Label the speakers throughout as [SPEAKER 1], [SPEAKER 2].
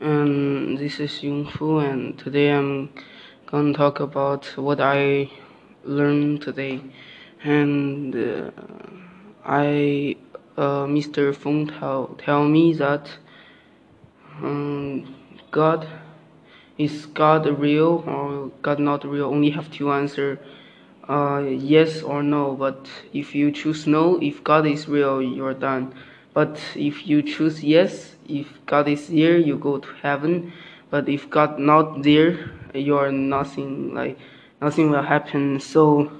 [SPEAKER 1] and this is Yungfu, and today I'm gonna talk about what I learned today. And uh, I, uh, Mr. Feng tell, tell me that um, God is God real or God not real. Only have to answer uh, yes or no. But if you choose no, if God is real, you're done. But if you choose yes, if God is there, you go to heaven. But if God not there, you are nothing. Like nothing will happen. So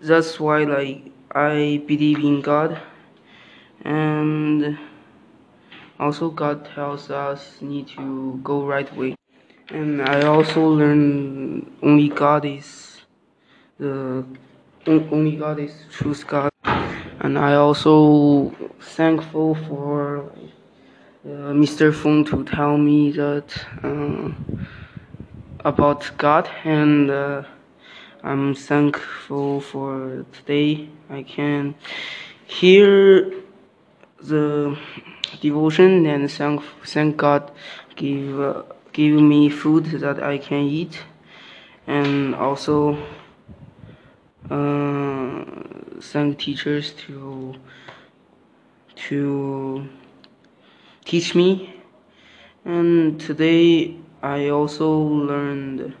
[SPEAKER 1] that's why like I believe in God, and also God tells us need to go right way. And I also learn only God is the only God is truth God and I also thankful for Mr. Feng to tell me that uh, about God, and uh, I'm thankful for today I can hear the devotion and thank thank God give uh, give me food that I can eat, and also. Uh, thank teachers to to teach me and today I also learned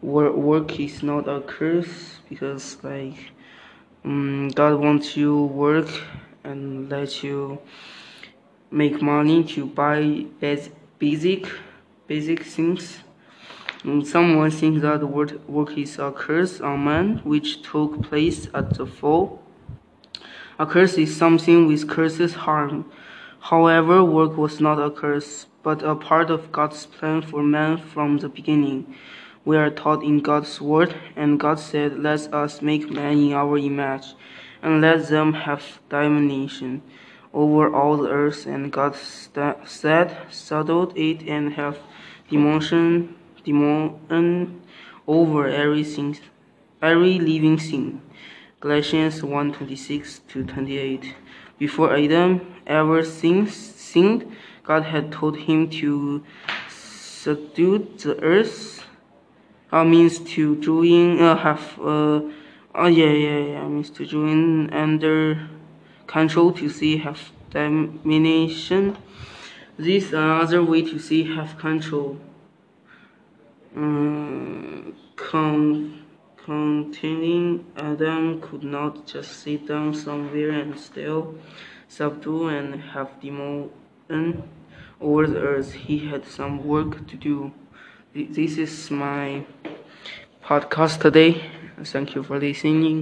[SPEAKER 1] work, is not a curse because like um, God wants you work and let you make money to buy basic basic things Someone thinks that work is a curse on man, which took place at the fall. A curse is something which curses harm. However, work was not a curse, but a part of God's plan for man from the beginning. We are taught in God's word, and God said, Let us make man in our image, and let them have dominion over all the earth. And God said, Settled it and have demotion demon over everything, every living thing. Galatians 1:26 to 28. Before Adam ever sinned, God had told him to subdue the earth. Uh, means to join, uh, have, uh, oh yeah, yeah, yeah, means to join under control to see have domination. This another way to see have control um, con containing Adam could not just sit down somewhere and still subdue and have dominion over the earth. He had some work to do. This is my podcast today. Thank you for listening.